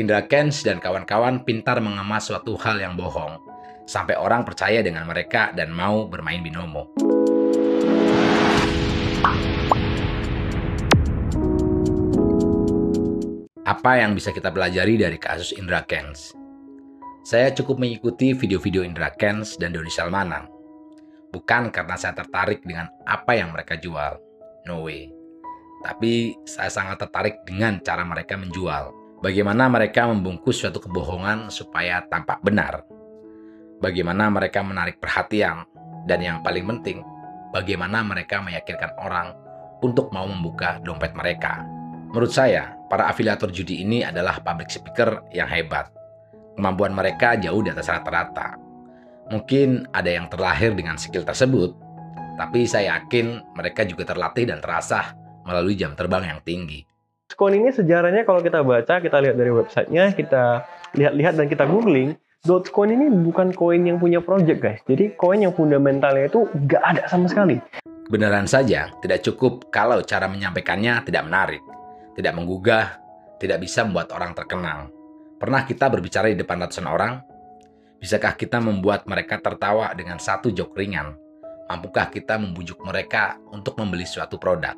Indra Kens dan kawan-kawan pintar mengemas suatu hal yang bohong, sampai orang percaya dengan mereka dan mau bermain binomo. Apa yang bisa kita pelajari dari kasus Indra Kens? Saya cukup mengikuti video-video Indra Kens dan Doni Salmanan. Bukan karena saya tertarik dengan apa yang mereka jual. No way. Tapi saya sangat tertarik dengan cara mereka menjual Bagaimana mereka membungkus suatu kebohongan supaya tampak benar. Bagaimana mereka menarik perhatian. Dan yang paling penting, bagaimana mereka meyakinkan orang untuk mau membuka dompet mereka. Menurut saya, para afiliator judi ini adalah public speaker yang hebat. Kemampuan mereka jauh di atas rata-rata. Mungkin ada yang terlahir dengan skill tersebut, tapi saya yakin mereka juga terlatih dan terasah melalui jam terbang yang tinggi. Dogecoin ini sejarahnya kalau kita baca, kita lihat dari websitenya, kita lihat-lihat dan kita googling, Dogecoin ini bukan koin yang punya project guys. Jadi koin yang fundamentalnya itu nggak ada sama sekali. Beneran saja, tidak cukup kalau cara menyampaikannya tidak menarik, tidak menggugah, tidak bisa membuat orang terkenal. Pernah kita berbicara di depan ratusan orang? Bisakah kita membuat mereka tertawa dengan satu jok ringan? Mampukah kita membujuk mereka untuk membeli suatu produk?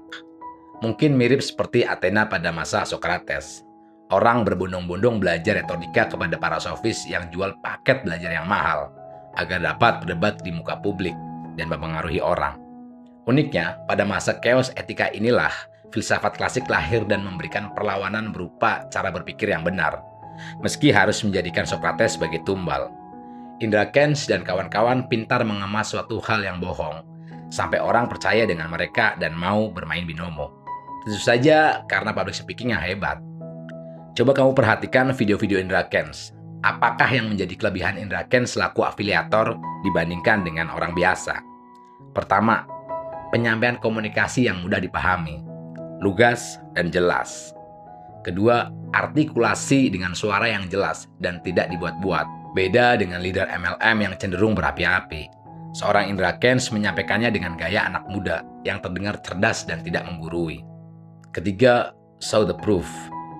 Mungkin mirip seperti Athena pada masa Socrates. Orang berbondong-bondong belajar retorika kepada para sofis yang jual paket belajar yang mahal agar dapat berdebat di muka publik dan mempengaruhi orang. Uniknya, pada masa chaos etika inilah filsafat klasik lahir dan memberikan perlawanan berupa cara berpikir yang benar, meski harus menjadikan Socrates sebagai tumbal. Indra Kens dan kawan-kawan pintar mengemas suatu hal yang bohong, sampai orang percaya dengan mereka dan mau bermain binomo. Tentu saja karena public speaking yang hebat. Coba kamu perhatikan video-video Indra Kens. Apakah yang menjadi kelebihan Indra Kens selaku afiliator dibandingkan dengan orang biasa? Pertama, penyampaian komunikasi yang mudah dipahami, lugas dan jelas. Kedua, artikulasi dengan suara yang jelas dan tidak dibuat-buat. Beda dengan leader MLM yang cenderung berapi-api. Seorang Indra Kens menyampaikannya dengan gaya anak muda yang terdengar cerdas dan tidak menggurui. Ketiga, show the proof,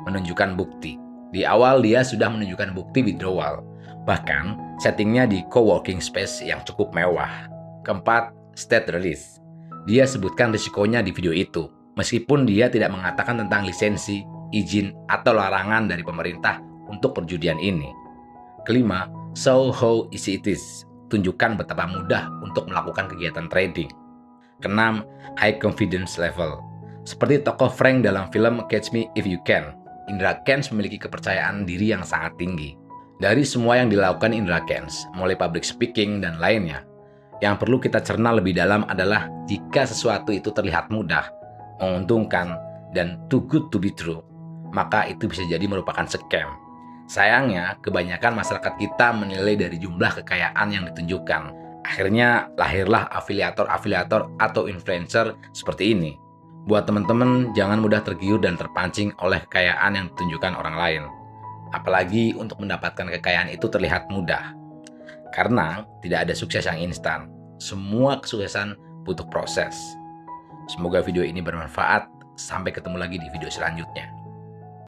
menunjukkan bukti. Di awal dia sudah menunjukkan bukti withdrawal, bahkan settingnya di co-working space yang cukup mewah. Keempat, state release. Dia sebutkan risikonya di video itu, meskipun dia tidak mengatakan tentang lisensi, izin, atau larangan dari pemerintah untuk perjudian ini. Kelima, show how easy it is. Tunjukkan betapa mudah untuk melakukan kegiatan trading. Keenam, high confidence level seperti tokoh Frank dalam film Catch Me If You Can, Indra Kens memiliki kepercayaan diri yang sangat tinggi. Dari semua yang dilakukan Indra Kens, mulai public speaking dan lainnya, yang perlu kita cerna lebih dalam adalah jika sesuatu itu terlihat mudah, menguntungkan, dan too good to be true, maka itu bisa jadi merupakan scam. Sayangnya, kebanyakan masyarakat kita menilai dari jumlah kekayaan yang ditunjukkan. Akhirnya lahirlah afiliator-afiliator atau influencer seperti ini Buat teman-teman, jangan mudah tergiur dan terpancing oleh kekayaan yang ditunjukkan orang lain. Apalagi untuk mendapatkan kekayaan itu terlihat mudah. Karena tidak ada sukses yang instan. Semua kesuksesan butuh proses. Semoga video ini bermanfaat. Sampai ketemu lagi di video selanjutnya.